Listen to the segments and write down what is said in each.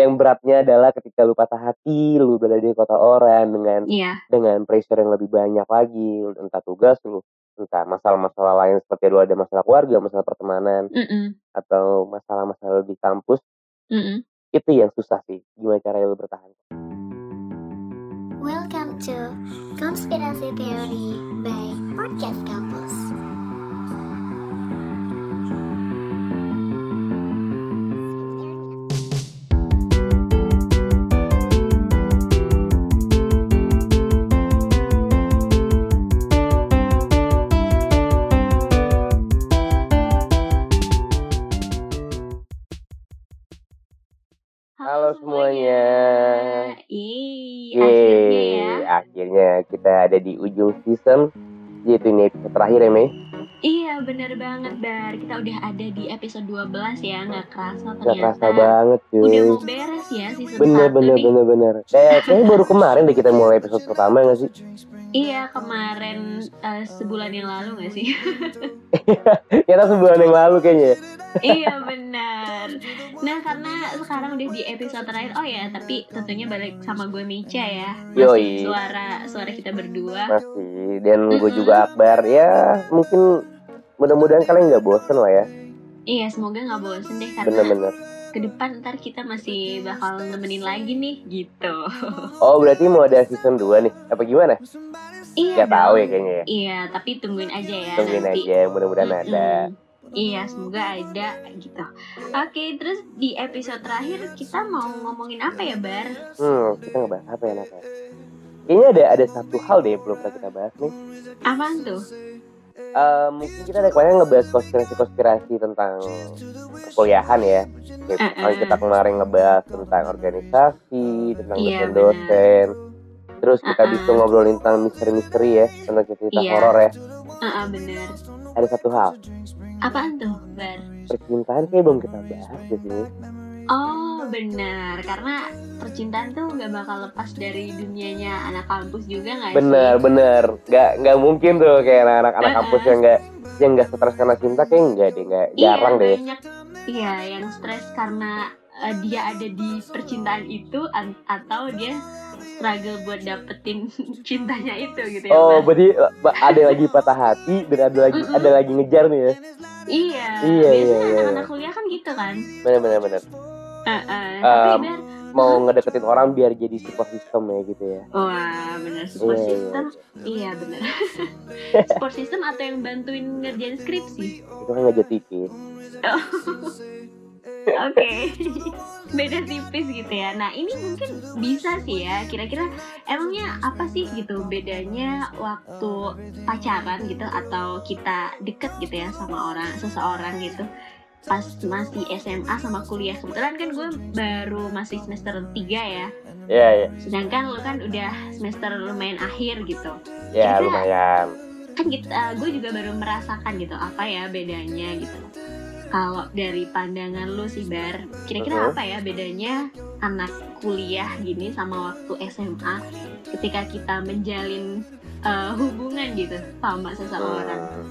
yang beratnya adalah ketika lu patah hati, lu berada di kota orang dengan Iya. dengan pressure yang lebih banyak lagi, entah tugas lu, entah masalah-masalah lain seperti lu ada masalah keluarga, masalah pertemanan, Mhm. atau masalah-masalah di kampus, Mhm. itu yang susah sih. Gimana caranya lu bertahan? Welcome to Conspiracy Theory by Podcast Campus. Halo semuanya. Ih, akhirnya ya. akhirnya kita ada di ujung season. Yaitu ini episode terakhir ya, Mei. Iya, bener banget, Bar. Kita udah ada di episode 12 ya, nggak kerasa ternyata. kerasa banget cuy. Udah mau beres ya season Bener 1 bener nih. bener bener. Kayak kayaknya baru kemarin deh kita mulai episode pertama gak sih? Iya, kemarin eh, sebulan yang lalu gak sih? Kita sebulan yang lalu kayaknya. Ya. iya, benar. Nah, karena sekarang udah di episode terakhir. Oh ya, tapi tentunya balik sama gue Mica ya. Yoi. suara suara kita berdua. Masih. Dan gue juga Akbar. Ya mungkin mudah-mudahan kalian nggak bosen lah ya. Iya, semoga nggak bosen deh karena Bener-bener. ke depan ntar kita masih bakal nemenin lagi nih gitu. Oh berarti mau ada season 2 nih? Apa gimana? iya. Gak tahu ya kayaknya ya. Iya, tapi tungguin aja ya Tungguin nanti. aja. Mudah-mudahan Mm-mm. ada. Iya, semoga ada gitu. Oke, terus di episode terakhir kita mau ngomongin apa ya, Bar? Hmm kita ngebahas apa ya Nata? Kayaknya ada ada satu hal deh belum pernah kita bahas nih. Apaan tuh? Eh, mungkin kita ada kemarin ngebahas konspirasi-konspirasi tentang perkuliahan ya. Kayak Eh, kemarin eh. kita kemarin ngebahas tentang organisasi, tentang Iya, dosen-dosen. Terus kita Eh, eh. bisa ngobrolin tentang misteri-misteri ya, tentang cerita Iya. horor ya. Heeh, bener. Ada satu hal, Apaan tuh, Bar? percintaan kayak belum kita bahas di sini. Oh, benar. Karena percintaan tuh nggak bakal lepas dari dunianya anak kampus juga nggak sih? Bener, bener. Gak, nggak mungkin tuh kayak anak-anak anak kampus yang nggak yang nggak stres karena cinta kayak enggak deh, nggak jarang iya, deh. banyak iya yang stres karena eh, dia ada di percintaan itu atau dia struggle buat dapetin cintanya itu gitu ya Oh, berarti ada lagi patah hati dan ada lagi ada lagi ngejar nih ya. iya Iya, iya, iya, anak-anak iya. kuliah kan gitu kan bener, bener. Eh, eh, tapi Um, Mau ngedeketin orang biar jadi support system ya gitu ya. wah bener support Iya, iya. system iya bener support system atau yang bantuin ngerjain skripsi Itu kan ngejat tipis. Oke, beda tipis gitu ya. Nah ini mungkin bisa sih ya. Kira-kira emangnya apa sih gitu bedanya waktu pacaran gitu atau kita deket gitu ya sama orang seseorang gitu pas masih SMA sama kuliah. Kebetulan kan gue baru masih semester 3 ya. Iya, iya. Sedangkan lo kan udah semester lumayan akhir gitu. Ya, Kira-kira- lumayan. Kan kita gue juga baru merasakan gitu apa ya bedanya gitu. Kalau dari pandangan lu sih Bar, kira-kira Mhm. apa ya bedanya anak kuliah gini sama waktu SMA ketika kita menjalin eh, hubungan gitu sama seseorang? Hmm.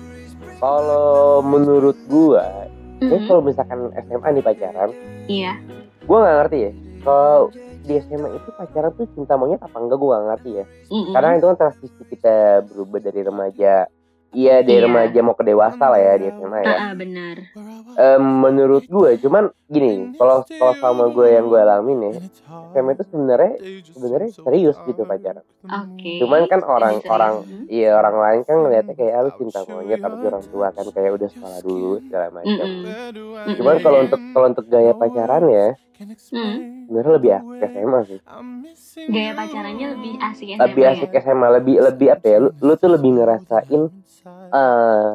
Kalau menurut gua, Mhm, kalau misalkan SMA nih pacaran, Iya, gua nggak ngerti ya. Kalau di SMA itu pacaran tuh cinta monyet apa enggak gua nggak ngerti ya. Mhm. Karena itu kan transisi kita berubah dari remaja Iya dari Iya. remaja mau ke dewasa lah ya di SMA ya. Ah, ah, benar. Em, menurut gue, cuman gini, kalau kalau sama gue yang gue alamin ya, SMA itu sebenarnya sebenarnya serius gitu pacaran. Oke. Cuman kan orang-orang serius. Hmm. Iya orang lain kan ngeliatnya kayak ah, lu cinta monyet tapi orang tua kan kayak udah sekolah dulu segala macam. Mm-mm. Mm-mm. Cuman kalau untuk kalau untuk gaya pacaran ya Hmm. sebenarnya lebih asik SMA sih. Gaya pacarannya lebih asik SMA Lebih ya? asik SMA lebih lebih apa ya? Lu, lu tuh lebih ngerasain eh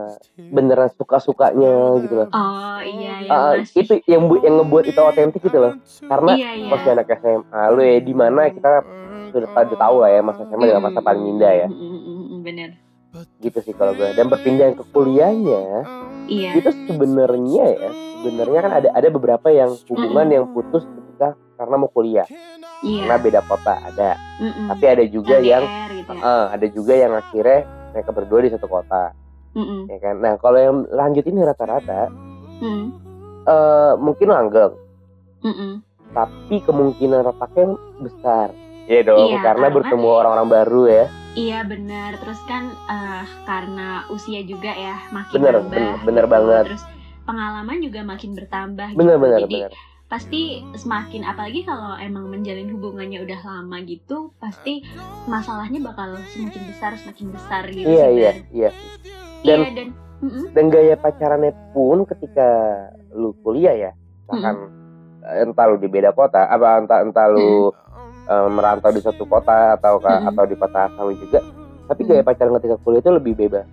beneran suka sukanya gitu loh. Oh iya Ah, masih itu yang bu yang ngebuat itu otentik gitu loh. Karena Iya iya. masih anak SMA lu ya di mana kita sudah pada tahu lah ya masa SMA adalah masa paling indah ya. Mm, mm, mm, mm, Bener. Gitu sih kalau gue. Dan berpindah ke kuliahnya Iya. itu sebenarnya ya sebenarnya kan ada ada beberapa yang hubungan Mm-mm. yang putus ketika karena mau kuliah karena Iya. beda kota ada Mm-mm. tapi ada juga LDR yang gitu ya. eh, ada juga yang akhirnya mereka berdua di satu kota Mm-mm. ya kan nah kalau yang lanjut ini rata-rata Mm. eh mungkin langgeng Mm-mm. tapi kemungkinan retaknya besar Iya dong, Iya, karena karena- bertemu orang-orang baru ya. Iya benar. Terus kan eh, karena usia juga ya makin Bener, nambah. bener, bener gitu. banget. Terus pengalaman juga makin bertambah. Bener, gitu. bener, Jadi bener. pasti semakin apalagi kalau emang menjalin hubungannya udah lama gitu, pasti masalahnya bakal semakin besar semakin besar gitu. Iya, iya, iya. Iya Dan- dan mm-mm, Dan gaya pacarannya pun ketika lu kuliah ya, misalkan eh, entah lu di beda kota, apa entah entah lu eh, merantau di suatu kota atau ka- Mm-mm. atau di kota asal juga, tapi Mm. gaya pacaran ketika kuliah itu lebih bebas.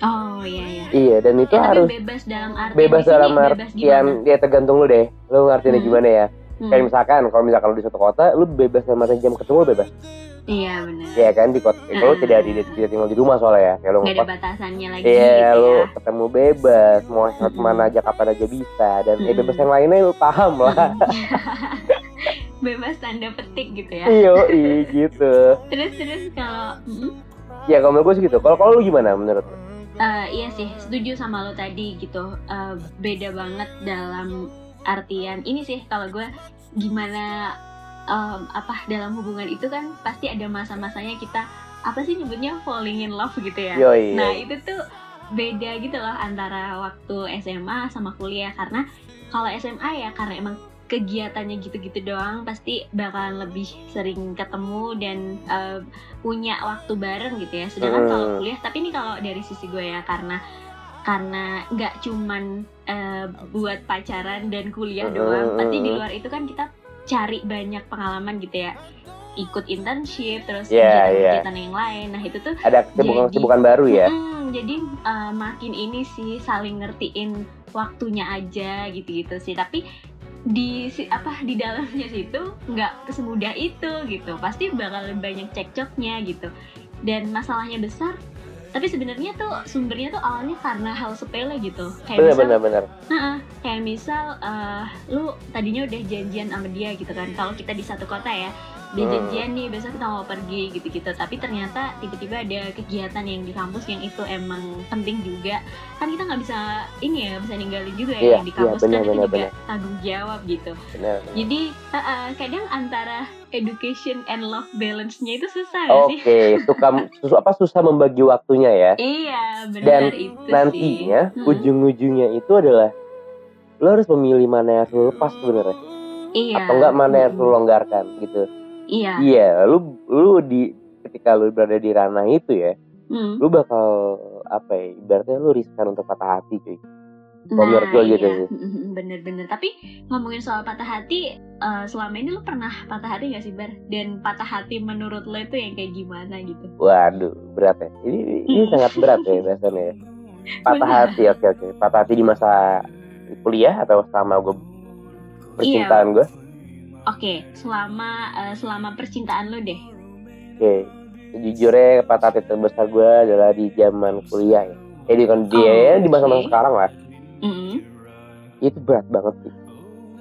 Oh iya iya. Iya, dan itu Eh, tapi harus bebas dalam arti bebas di dalam artian ya tergantung lu deh. Lu ngertiinnya Hmm. gimana ya? Hmm, Kayak misalkan kalau misalkan lu di suatu kota, lu bebas dalam artian jam ketemu bebas. Iya benar. Iya kan di kota itu Hmm. tidak tidak tidak tinggal di rumah soalnya ya. Kayak lu Nggak ada batasannya lagi Iya, gitu lu ya. ketemu bebas, mau ke ke mana aja kapan aja bisa dan eh Mm-mm. bebas yang lainnya lu paham lah. bebas tanda petik gitu ya. Iyo, i, gitu. Terus terus kalau mm-mm. Ya kalau gue sih gitu. Kalau kalau lu gimana menurut lu? Eh, iya sih, setuju sama lo tadi gitu. Eh, beda banget dalam artian ini sih kalau gue gimana em, apa dalam hubungan itu kan pasti ada masa-masanya kita apa sih nyebutnya falling in love gitu ya. Yoi. Nah itu tuh beda gitu loh antara waktu SMA sama kuliah karena kalau SMA ya karena emang kegiatannya gitu-gitu doang pasti bakalan lebih sering ketemu dan eh, punya waktu bareng gitu ya. Sedangkan Hmm. kalau kuliah tapi ini kalau dari sisi gue ya karena karena nggak cuman eh, buat pacaran dan kuliah Hmm, doang, hmm, pasti di hmm. luar itu kan kita cari banyak pengalaman gitu ya ikut internship terus Iya, kegiatan-kegiatan yang lain nah itu tuh Ada kesibukan Jadi- kesibukan baru ya? Mm, jadi uh, makin ini sih saling ngertiin waktunya aja gitu-gitu sih. Tapi di si- apa di dalamnya situ nggak semudah itu gitu. Pasti bakal banyak cekcoknya gitu. Dan masalahnya besar. Tapi sebenarnya tuh sumbernya tuh awalnya karena hal sepele gitu. Kayak Bener misal, bener bener. Heeh, kayak misal uh, lu tadinya udah janjian sama dia gitu kan. Kalau kita di satu kota ya, dia Hmm. janjian nih besok kita mau pergi gitu-gitu. Tapi ternyata tiba-tiba ada kegiatan yang di kampus yang itu emang penting juga. Kan kita nggak bisa ini ya, bisa ninggalin juga ya Iya, yang di iya, kampus benar, kan itu benar, juga benar. tanggung jawab gitu. bener, bener. Jadi uh-uh, kadang antara education and love balance-nya itu susah Oke, nggak sih? suka sus, apa susah membagi waktunya ya? Iya, benar Dan itu Nantinya sih. Ujung-ujungnya itu adalah lo harus memilih mana yang harus lo lepas sebenarnya iya. atau enggak mana yang harus lo Mm-mm. longgarkan gitu. Iya. Iya, lu lu di ketika lu berada di ranah itu ya, Mm. lu bakal apa ya? Ibaratnya lu riskan untuk patah hati cuy. Menurut gua gitu iya. sih. Mm-mm, Bener-bener. Tapi ngomongin soal patah hati, eh, selama ini lu pernah patah hati gak sih Bar? Dan patah hati menurut lo itu yang kayak gimana gitu? Waduh, berat ya. Ini ini Hmm. sangat berat ya biasanya. ya. Patah Bener. hati, oke oke. Patah hati di masa kuliah atau selama gue percintaan gue? Oke, selama eh, selama percintaan lo deh. Oke, sejujurnya patah hati terbesar gue adalah di zaman kuliah ya. Jadi kan dia Oh, di masa-masa oke. sekarang lah. Mm-mm. Itu berat banget sih.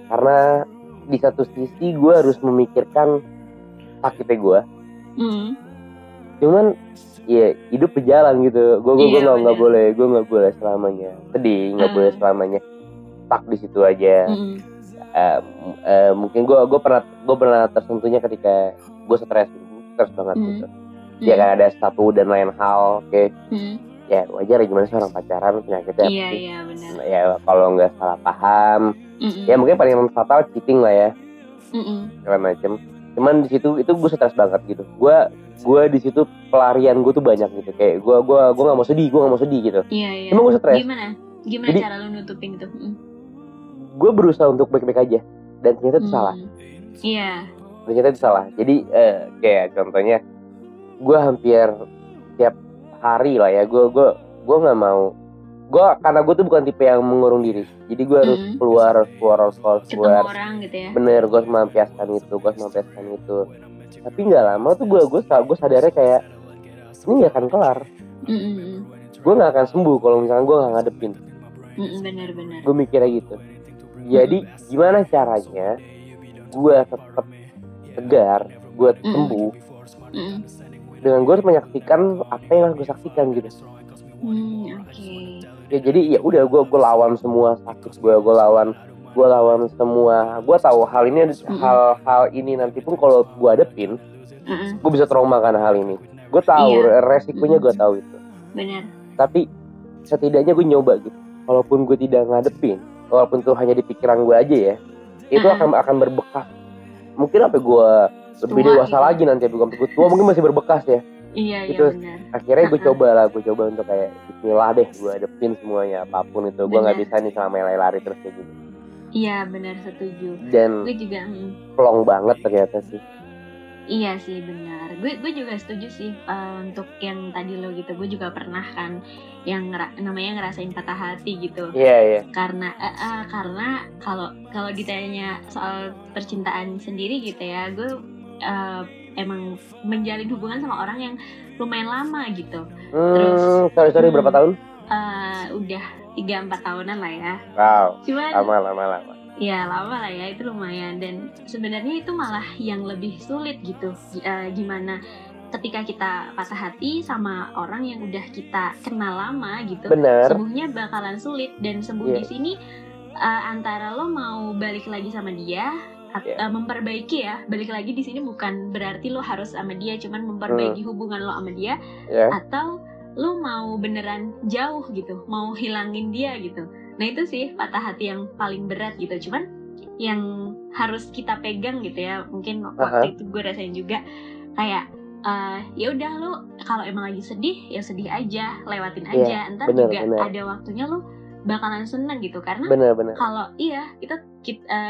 Karena di satu sisi gue harus memikirkan sakitnya gue. Mm. Cuman ya hidup berjalan gitu. Gue gue Iya, nggak nggak bener. boleh gue nggak boleh selamanya sedih, nggak Hmm. boleh selamanya stuck di situ aja. Mm-mm. Eh, m- eh, mungkin gue gue pernah gue pernah tersentuhnya ketika gue stres stres banget Hmm. gitu. Ya kan ada satu dan lain hal, oke. Mm. ya wajar ya gimana sih orang pacaran penyakitnya Iya iya benar. ya kalau nggak salah paham Mm-mm. ya mungkin paling fatal cheating lah ya Mm-mm. segala macem cuman di situ itu gue stres banget gitu gue gue di situ pelarian gue tuh banyak gitu kayak gue gue gue nggak mau sedih gue nggak mau sedih gitu Iya iya. emang gue stres Gimana? Gimana Jadi- cara lo nutupin itu? Mm. Gue berusaha untuk baik-baik aja dan ternyata itu salah Mm. Iya. ternyata itu salah jadi eh, kayak contohnya gue hampir tiap hari lah ya gue gue gue nggak mau gue karena gue tuh bukan tipe yang mengurung diri jadi gue harus Mm. keluar keluar keluar Ketemu keluar orang gitu ya. bener gue harus melampiaskan itu gue harus melampiaskan itu tapi nggak lama tuh gue gue gue sadarnya kayak ini nggak akan kelar Mm-mm. gue nggak akan sembuh kalau misalnya gue nggak ngadepin Mm-mm, Benar-benar. gue mikirnya gitu jadi gimana caranya gue tetap tegar gue Mm. sembuh Mm-mm. dengan gue harus menyaksikan apa yang harus gue saksikan gitu Hmm, Oke. ya jadi ya udah gue gue lawan semua sakit gue gue lawan gue lawan semua gue tahu hal ini hal-hal ini nanti pun kalau gue hadepin Mm-mm, gue bisa trauma karena hal ini gue tahu Iya. resikonya gue tahu itu benar tapi setidaknya gue nyoba gitu walaupun gue tidak ngadepin walaupun itu hanya di pikiran gue aja ya itu Ah. akan akan berbekas. Mungkin apa gue lebih Tua dewasa gitu. lagi nanti gue gue tua mungkin masih berbekas ya. Iya iya Itu- benar. akhirnya gue coba lah gue coba untuk kayak Bismillah deh gue hadepin semuanya apa pun itu gue nggak bisa nih selama lari terus kayak gini. Iya benar setuju. Dan gue juga mm, plong banget ternyata sih Iya sih benar. Gue gue juga setuju sih eh, untuk yang tadi lo gitu. Gue juga pernah kan yang ngera- namanya ngerasain patah hati gitu. iya iya Karena eh, eh, karena kalau kalau ditanya soal percintaan sendiri gitu ya, gue eh, emang menjalin hubungan sama orang yang lumayan lama gitu. Terus, hmm, sorry sorry hmm. berapa tahun Eh, udah tiga empat tahunan lah ya. wow Cuman lama lama lama Ya lama lah ya itu lumayan dan sebenarnya itu malah yang lebih sulit gitu eh, gimana ketika kita patah hati sama orang yang udah kita kenal lama gitu bener sembuhnya bakalan sulit dan sembuh Iya. di sini eh, antara lo mau balik lagi sama dia at- Iya. eh, memperbaiki ya balik lagi di sini bukan berarti lo harus sama dia cuman memperbaiki Hmm. hubungan lo sama dia ya atau lu mau beneran jauh gitu, mau hilangin dia gitu. Nah itu sih patah hati yang paling berat gitu. Cuman yang harus kita pegang gitu ya, mungkin waktu itu gue rasain juga kayak eh, ya udah lu kalau emang lagi sedih ya sedih aja, lewatin Iya, aja. Ntar bener, juga bener. ada waktunya lu bakalan seneng gitu karena kalau iya kita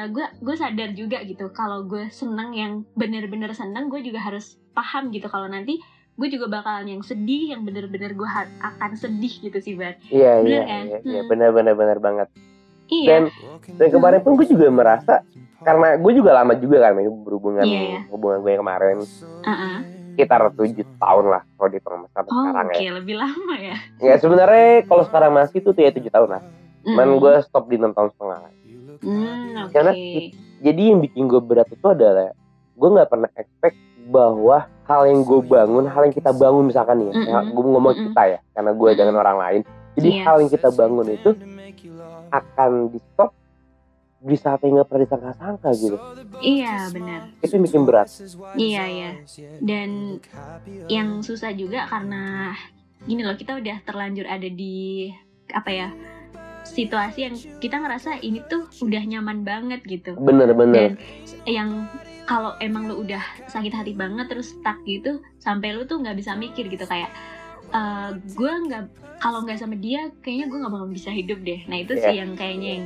gue gue sadar juga gitu kalau gue seneng yang bener-bener seneng gue juga harus paham gitu kalau nanti gue juga bakalan yang sedih yang bener-bener gue akan sedih gitu sih Bar iya bener iya kan? iya iya Hmm. bener bener bener banget iya dan dan kemarin pun gue juga merasa karena gue juga lama juga kan berhubungan Iya, iya. hubungan gue yang kemarin Uh-uh. sekitar tujuh tahun lah kalau dihitung sampai oh sekarang oke ya lebih lama ya ya sebenarnya kalau sekarang masih tuh ya tujuh tahun lah cuman Mm. gue stop di enam tahun setengah Hmm, oke karena jadi yang bikin gue berat itu adalah gue nggak pernah expect bahwa hal yang gue bangun hal yang kita bangun misalkan nih ya, Mm-mm. gue ngomong kita ya karena gue dengan orang lain. Jadi Iya. hal yang kita bangun itu akan di stop di saat yang nggak pernah disangka-sangka gitu. Iya benar. Itu yang bikin berat. Iya iya. Dan yang susah juga karena gini loh kita udah terlanjur ada di apa ya situasi yang kita ngerasa ini tuh udah nyaman banget gitu. Bener-bener dan yang kalau emang lu udah sakit hati banget terus stuck gitu sampai lu tuh nggak bisa mikir gitu. Kayak eh gue nggak kalau nggak sama dia kayaknya gue nggak bakal bisa hidup deh. Nah itu sih yang kayaknya yang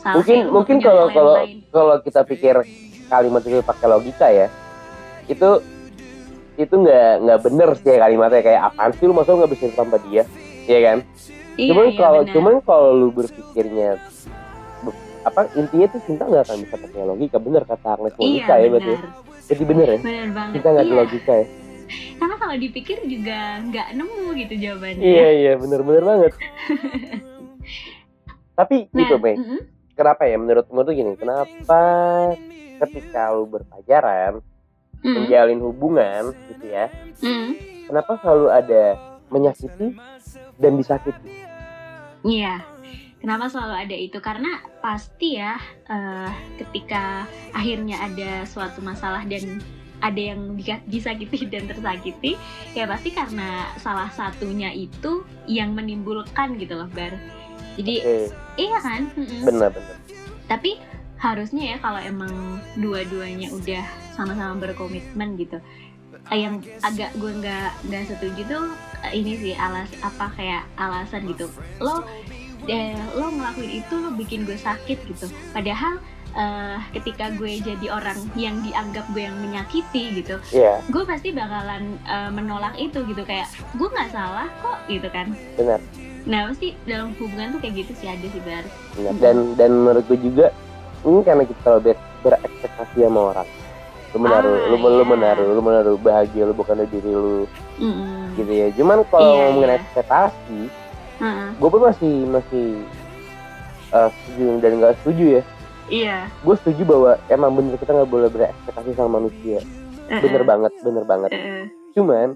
salah mungkin mungkin kalau kalau kalau kita pikir kalimat itu pakai logika ya itu itu nggak nggak bener sih ya kalimatnya. Kayak apaan sih lu? Masa nggak bisa hidup tanpa dia? Iya kan Iya, cuman iya, kalau cuman kalau lu berpikirnya be- apa intinya tuh cinta nggak akan bisa pakai logika. Bener kata Agnes iya Monica ya berarti benar. Jadi bener ya? Benar banget. Cinta nggak iya. logika ya? Karena kalau dipikir juga nggak nemu gitu jawabannya. Iya iya bener bener banget. Tapi nah gitu Mei mm-mm, kenapa ya? Menurutmu tuh gini kenapa ketika lu berpacaran mm, menjalin hubungan gitu ya mm. kenapa selalu ada menyakiti dan disakiti Iya. Kenapa selalu ada itu? Karena pasti ya eh, ketika akhirnya ada suatu masalah dan ada yang di- disakiti dan tersakiti, ya pasti karena salah satunya itu yang menimbulkan gitu loh, Bar. Jadi oke iya kan? Mm-mm. bener bener Tapi harusnya ya kalau emang dua-duanya udah sama-sama berkomitmen gitu. Eh, yang agak gue nggak nggak setuju tuh ini sih alas apa kayak alasan gitu. Lo eh, lo ngelakuin itu lo bikin gue sakit gitu. Padahal eh, ketika gue jadi orang yang dianggap gue yang menyakiti gitu iya. gue pasti bakalan eh, menolak itu gitu. Kayak gue nggak salah kok gitu kan. Benar. Nah pasti dalam hubungan tuh kayak gitu sih ada sih bar. Benar. Dan dan menurut gue juga ini karena kita terlalu ber- berekspektasi sama orang lu menaruh Ah, lu, lu iya. menaruh lu menaruh bahagia lu bukan dari diri lu Mm-mm. gitu ya cuman kalau Iya, ngomongin iya. ekspektasi Heeh. gue pun masih masih eh, setuju dan nggak setuju ya iya gue setuju bahwa emang bener kita nggak boleh berekspektasi sama manusia Heeh. bener banget bener banget Heeh. cuman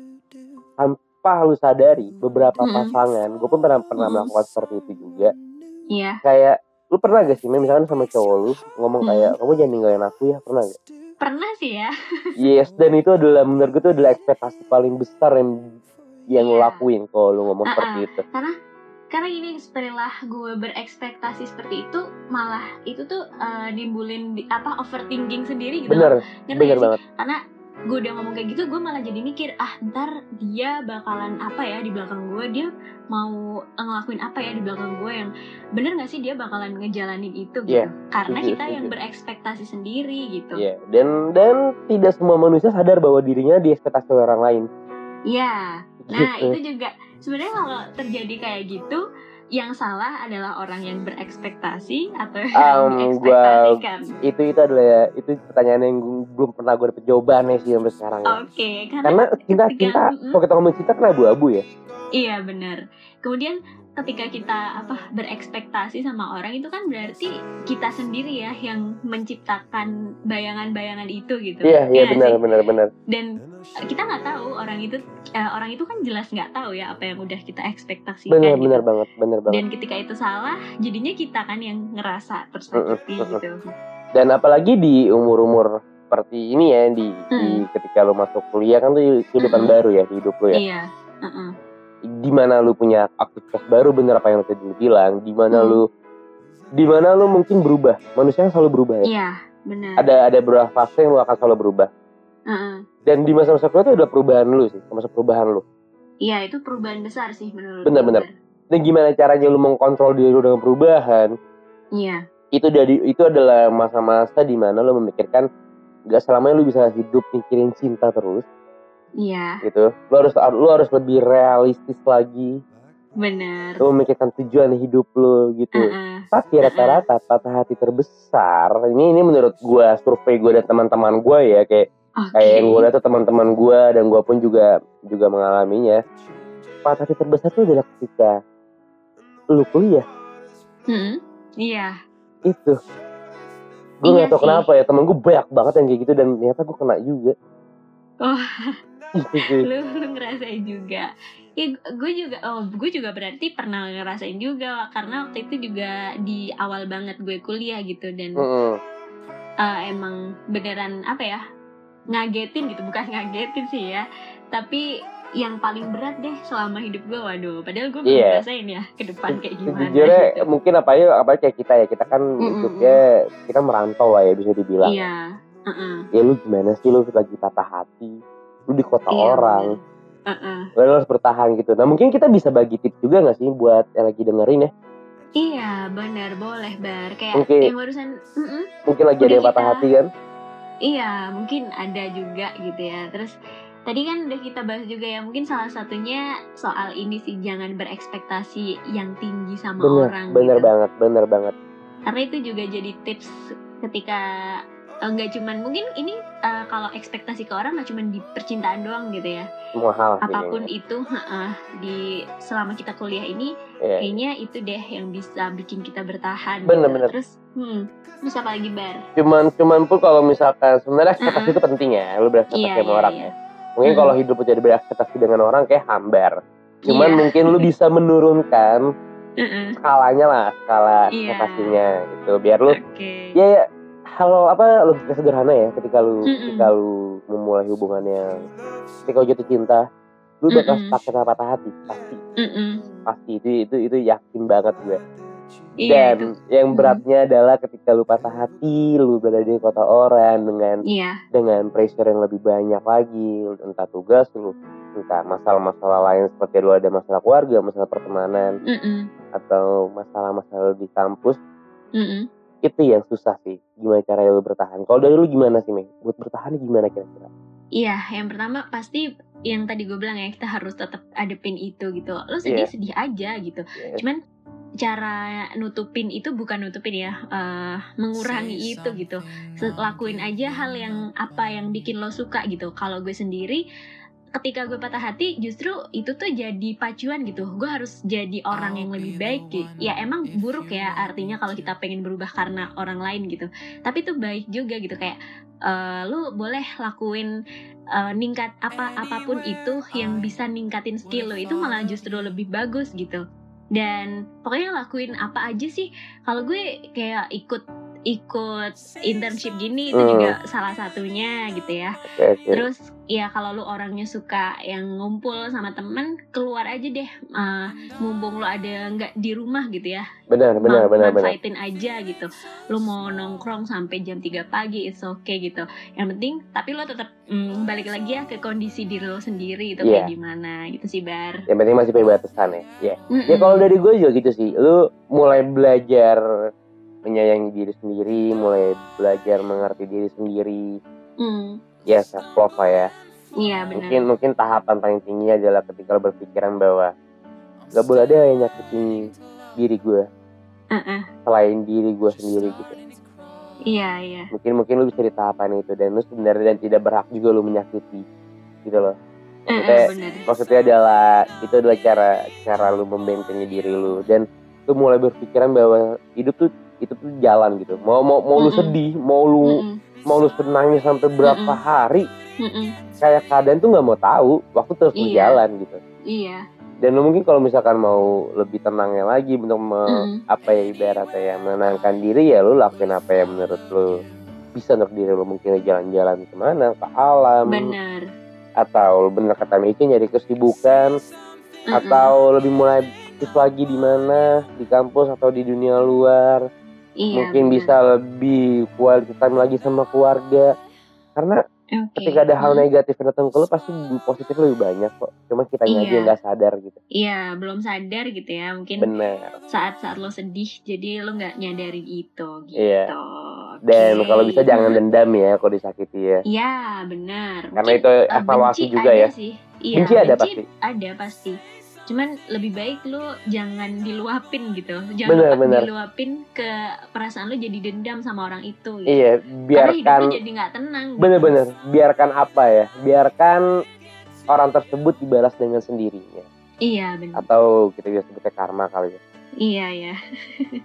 tanpa lu sadari beberapa Mm-mm. pasangan gue pun pernah pernah Mm-mm. melakukan seperti itu juga iya kayak lu pernah gak sih misalkan sama cowok lu ngomong Hmm. kayak kamu jangan ninggalin aku ya pernah gak pernah sih ya. Yes dan itu adalah menurut gue itu adalah ekspektasi paling besar yang yang Iya. lakuin kalau lu ngomong Ah, seperti ah. itu. Karena karena gini setelah gue berekspektasi seperti itu malah itu tuh eh, nimbulin di- apa overthinking sendiri gitu. Bener bener banget. Karena gue udah ngomong kayak gitu gue malah jadi mikir ah ntar dia bakalan apa ya di belakang gue dia mau ngelakuin apa ya di belakang gue yang bener gak sih dia bakalan ngejalanin itu gitu Iya, karena kita yang berekspektasi sendiri gitu Iya, dan dan tidak semua manusia sadar bahwa dirinya diekspektasi oleh orang lain. Iya. Nah, Gitu. itu juga sebenarnya kalau terjadi kayak gitu, yang salah adalah orang yang berekspektasi atau yang Um, gua-. Itu itu adalah itu pertanyaan yang belum pernah gue dapet jawabannya sih sampai sekarang. ya. Oke, karena, Karena cinta cinta, mm-mm. kalau kita ngomong cinta kan abu-abu ya. iya benar. Kemudian ketika kita apa berekspektasi sama orang itu kan berarti kita sendiri ya yang menciptakan bayangan-bayangan itu gitu. Iya, iya nggak benar sih? benar benar. Dan kita nggak tahu orang itu eh, orang itu kan jelas nggak tahu ya apa yang udah kita ekspektasikan. Benar gitu. benar banget, benar banget. dan ketika itu salah jadinya kita kan yang ngerasa tersakiti Mm-mm, gitu Dan apalagi di umur-umur seperti ini ya di, di Mm. ketika lu masuk kuliah kan tuh kehidupan Mm-mm. baru ya di hidup lu ya. iya uh-uh. Di mana lu punya aktivitas baru bener apa yang tadi lu bilang di mana Hmm. lu di mana lu mungkin berubah manusia kan selalu berubah ya iya benar ada ada beberapa fase yang lu akan selalu berubah Uh-uh. dan di masa-masa kuliah itu ada perubahan lu sih masa perubahan lu iya itu perubahan besar sih menurut Benar, gue. benar. dan gimana caranya lu mengkontrol diri lu dengan perubahan iya itu dari itu adalah masa-masa di mana lu memikirkan gak selamanya lu bisa hidup mikirin cinta terus iya. Gitu. Lu harus lu harus lebih realistis lagi. Benar lu memikirkan tujuan hidup lu gitu. Uh-uh. tapi rata-rata patah hati terbesar ini ini menurut gua survei gua dan teman-teman gua ya kayak oke. kayak yang gua lihat tuh teman-teman gua dan gua pun juga juga mengalaminya. Patah hati terbesar itu adalah ketika lu kuliah. Mm-mm. iya. Itu. Gue Iya nggak tahu sih. kenapa ya temen gue banyak banget yang kayak gitu dan ternyata gue kena juga. Oh. sih lu lu ngerasain juga ya gue juga oh gue juga berarti pernah ngerasain juga karena waktu itu juga di awal banget gue kuliah gitu dan Mm-mm. eh, emang beneran apa ya ngagetin gitu bukan ngagetin sih ya tapi yang paling berat deh selama hidup gue waduh padahal gue belum Iya. ngerasain ya ke depan kayak gimana sejujurnya gitu. mungkin apa ya apa kayak kita ya kita kan Mm-mm. hidupnya kita merantau lah ya bisa dibilang iya uh-uh. ya lu gimana sih lu lagi patah hati lu di kota Iya, orang Uh-uh. lu harus bertahan gitu nah mungkin kita bisa bagi tips juga gak sih buat yang lagi dengerin ya iya benar boleh bar kayak Oke. yang barusan mm-mm. mungkin lagi ada yang patah hati kan Iya, mungkin ada juga gitu ya. Terus tadi kan udah kita bahas juga ya, mungkin salah satunya soal ini sih jangan berekspektasi yang tinggi sama bener orang bener gitu. banget bener banget Karena itu juga jadi tips ketika nggak cuman mungkin ini eh, kalau ekspektasi ke orang nggak cuman di percintaan doang gitu ya. semua hal Apa pun itu heeh, di selama kita kuliah ini kayaknya. Iya. kayaknya itu deh yang bisa bikin kita bertahan. Bener, gitu. bener. Terus hmm, terus apa lagi bar? cuman cuman pun kalau misalkan sebenarnya ekspektasi Mm-mm. itu penting ya lu berekspektasi Iya, sama iya, orang iya. ya mungkin kalau hidup lu jadi berekspektasi dengan orang kayak hambar cuman Iya. mungkin lu bisa menurunkan Heeh. skalanya lah skala Iya. ekspektasinya gitu biar lu Oke. ya, ya halo apa logika sederhana ya ketika lu Mm-mm. ketika lu memulai hubungan yang ketika lu jatuh cinta lu bakal Mm-mm. stuck sama patah hati pasti Mm-mm. pasti itu itu itu yakin banget gue Iya, dan itu. yang beratnya adalah ketika lu patah hati lu berada di kota orang dengan Iya, dengan pressure yang lebih banyak lagi entah tugas lu entah masalah-masalah lain seperti lu ada masalah keluarga masalah pertemanan mm-mm, atau masalah-masalah di kampus mm-mm. Itu yang susah sih gimana caranya lu bertahan kalau dari lu gimana sih Mei buat bertahan gimana kira-kira Iya, yang pertama pasti yang tadi gue bilang ya kita harus tetap adepin itu gitu. Lo sedih Iya. sedih aja gitu. Ya, Cuman cara nutupin itu bukan nutupin ya, eh, mengurangi itu gitu. Lakuin aja hal yang apa yang bikin lo suka gitu. Kalau gue sendiri ketika gue patah hati justru itu tuh jadi pacuan gitu. Gue harus jadi orang yang lebih baik. gitu. ya emang buruk ya artinya kalau kita pengen berubah karena orang lain gitu. Tapi itu baik juga gitu kayak eh, lu boleh lakuin eh, ningkat apa apa pun itu yang bisa ningkatin skill lo itu malah justru lebih bagus gitu. Dan pokoknya lakuin apa aja sih. Kalau gue kayak ikut ikut internship gini itu Hmm. juga salah satunya gitu ya. Oke, oke. Terus ya kalau lu orangnya suka yang ngumpul sama temen keluar aja deh. Eh, mumpung lu ada nggak di rumah gitu ya. Benar benar Man- benar benar. manfaatin aja gitu. Lu mau nongkrong sampai jam 3 pagi it's okay gitu. Yang penting tapi lo tetap mm, balik lagi ya ke kondisi diri lo sendiri itu Iya. kayak gimana gitu sih bar. Yang penting masih punya batasan ya. Ya Mm-mm. ya kalau dari gue juga gitu sih. Lu mulai belajar menyayangi diri sendiri mulai belajar mengerti diri sendiri. Mm, ya self love lah ya. Iya benar. Mungkin mungkin tahapan paling tinggi adalah ketika lo berpikiran bahwa gak boleh ada yang nyakitin diri gue. Uh-uh. selain diri gue sendiri gitu. Iya iya. Mungkin mungkin lu bisa di tahapan itu. Dan lu sebenarnya dan tidak berhak juga lu menyakiti. Gitu loh. Maksudnya- benar. maksudnya adalah itu adalah cara cara lu membentengi diri lu dan lu mulai berpikiran bahwa hidup tuh itu tuh jalan gitu mau mau mau lu Mm-mm. sedih mau lu Mm-mm. mau lu senangnya sampai berapa Mm-mm. hari Mm-mm. kayak keadaan tuh nggak mau tahu waktu terus Iya. berjalan gitu iya dan lu mungkin kalau misalkan mau lebih tenangnya lagi untuk me- Mm. apa ya ibaratnya ya menenangkan diri ya lu lakuin apa yang menurut lu bisa untuk diri lu mungkin jalan-jalan ke mana ke alam benar atau bener kata Miki nyari kesibukan Mm-mm. atau lebih mulai aktif lagi di mana di kampus atau di dunia luar iya, mungkin benar. bisa lebih quality time lagi sama keluarga karena Oke. ketika ada hal negatif yang datang ke lu pasti positif lebih banyak kok cuma kita aja Iya. yang nggak sadar gitu Iya, belum sadar gitu ya. Mungkin benar saat-saat lo sedih, jadi lo nggak nyadarin itu gitu. Iya. dan Oke. kalau bisa jangan dendam ya kalau disakiti ya Iya, benar. karena Mungkin, itu eh, evaluasi juga ada ya Sih. Iya, benci ada benci pasti Ada pasti. Cuman lebih baik lo jangan diluapin gitu. Jangan Benar, lupa benar. diluapin ke perasaan lo jadi dendam sama orang itu. Gitu. iya Karena hidup biarkan lo jadi nggak tenang. gitu. bener-bener biarkan apa ya biarkan orang tersebut dibalas dengan sendirinya Iya, benar. atau kita bisa sebutnya karma kali ya Iya, ya.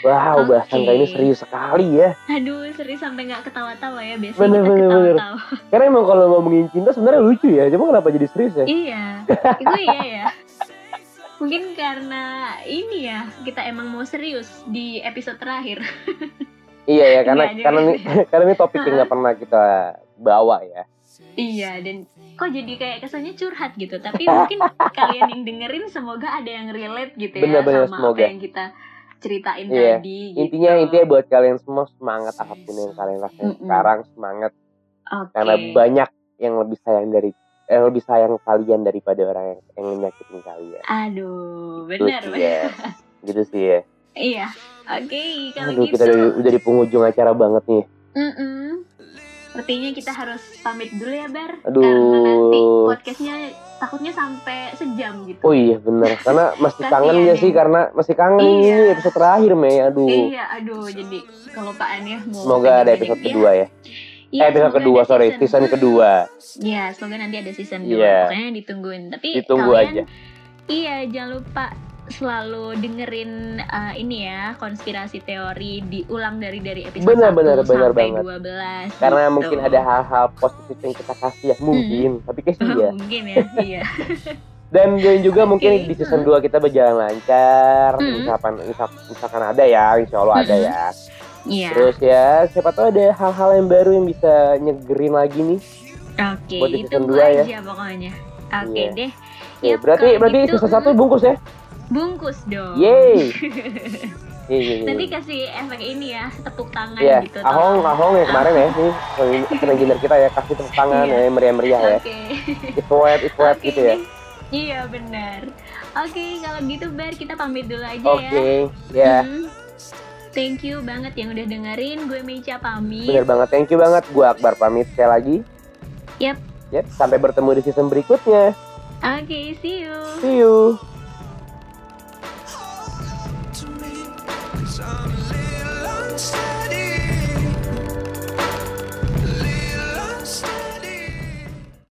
wow Oke. bahasan kali ini serius sekali ya Aduh, serius sampai nggak ketawa-tawa ya. Biasanya Bener, kita bener, bener. ketawa-tawa. karena emang kalau ngomongin cinta sebenarnya lucu ya cuma kenapa jadi serius ya Iya, itu iya ya. Mungkin karena ini ya kita emang mau serius di episode terakhir. iya ya karena Enggak, karena ini karena ini topik yang nggak pernah kita bawa ya iya dan kok jadi kayak kesannya curhat gitu. Tapi mungkin kalian yang dengerin semoga ada yang relate gitu ya Bener-bener, sama semoga. apa yang kita ceritain Iya. tadi. intinya gitu. intinya buat kalian semua semangat apa pun yang kalian rasain Mm-mm. sekarang semangat Oke. karena banyak yang lebih sayang dari yang lebih sayang kalian daripada orang yang, yang nyakitin kalian Aduh, gitu benar. sih ya gitu sih ya Iya. Oke, kalau aduh gitu. kita udah, udah di penghujung acara banget nih Mm-mm. Sepertinya kita harus pamit dulu ya Bar Aduh. Karena nanti podcastnya takutnya sampai sejam gitu oh iya bener karena masih kangen ya ya. sih karena masih kangen Iya. ini episode terakhir Mei aduh Iya aduh jadi kelupaan ya mau semoga ada episode ini. kedua ya Iya, eh episode kedua sorry season kedua Iya semoga nanti ada season 2 Iya. Pokoknya ditungguin Tapi ditunggu kalian aja Iya jangan lupa selalu dengerin uh, ini ya konspirasi teori diulang dari dari episode Benar, 1 benar, benar sampai banget. 12 karena gitu. mungkin ada hal-hal positif yang kita kasih ya mungkin tapi kayak sih ya mungkin ya iya dan dan juga Oke. mungkin di season 2 kita berjalan lancar Hmm. misalkan misal- misalkan ada ya insya Allah ada Hmm. ya iya terus ya siapa tahu ada hal-hal yang baru yang bisa nyegerin lagi nih oke di itu ya. aja pokoknya oke Iya. deh Oke, Yap, berarti berarti season mm, satu bungkus ya bungkus dong yeay Iya, iya, iya. Nanti kasih efek ini ya, tepuk tangan Iya, gitu. Ahong, Ahong yang kemarin ya, nih engineer kita ya kasih tepuk tangan Iya. ya, meriah-meriah ya. Oke. Ifwet, ifwet Oke gitu ya. deh. Iya benar. Oke, kalau gitu Bar kita pamit dulu aja Oke, ya. ya, Hmm. Thank you banget yang udah dengerin. Gue Mecha pamit. bener banget. Thank you banget. Gua Akbar pamit sekali lagi. Yap. Yap, sampai bertemu di season berikutnya. Oke, see you. See you.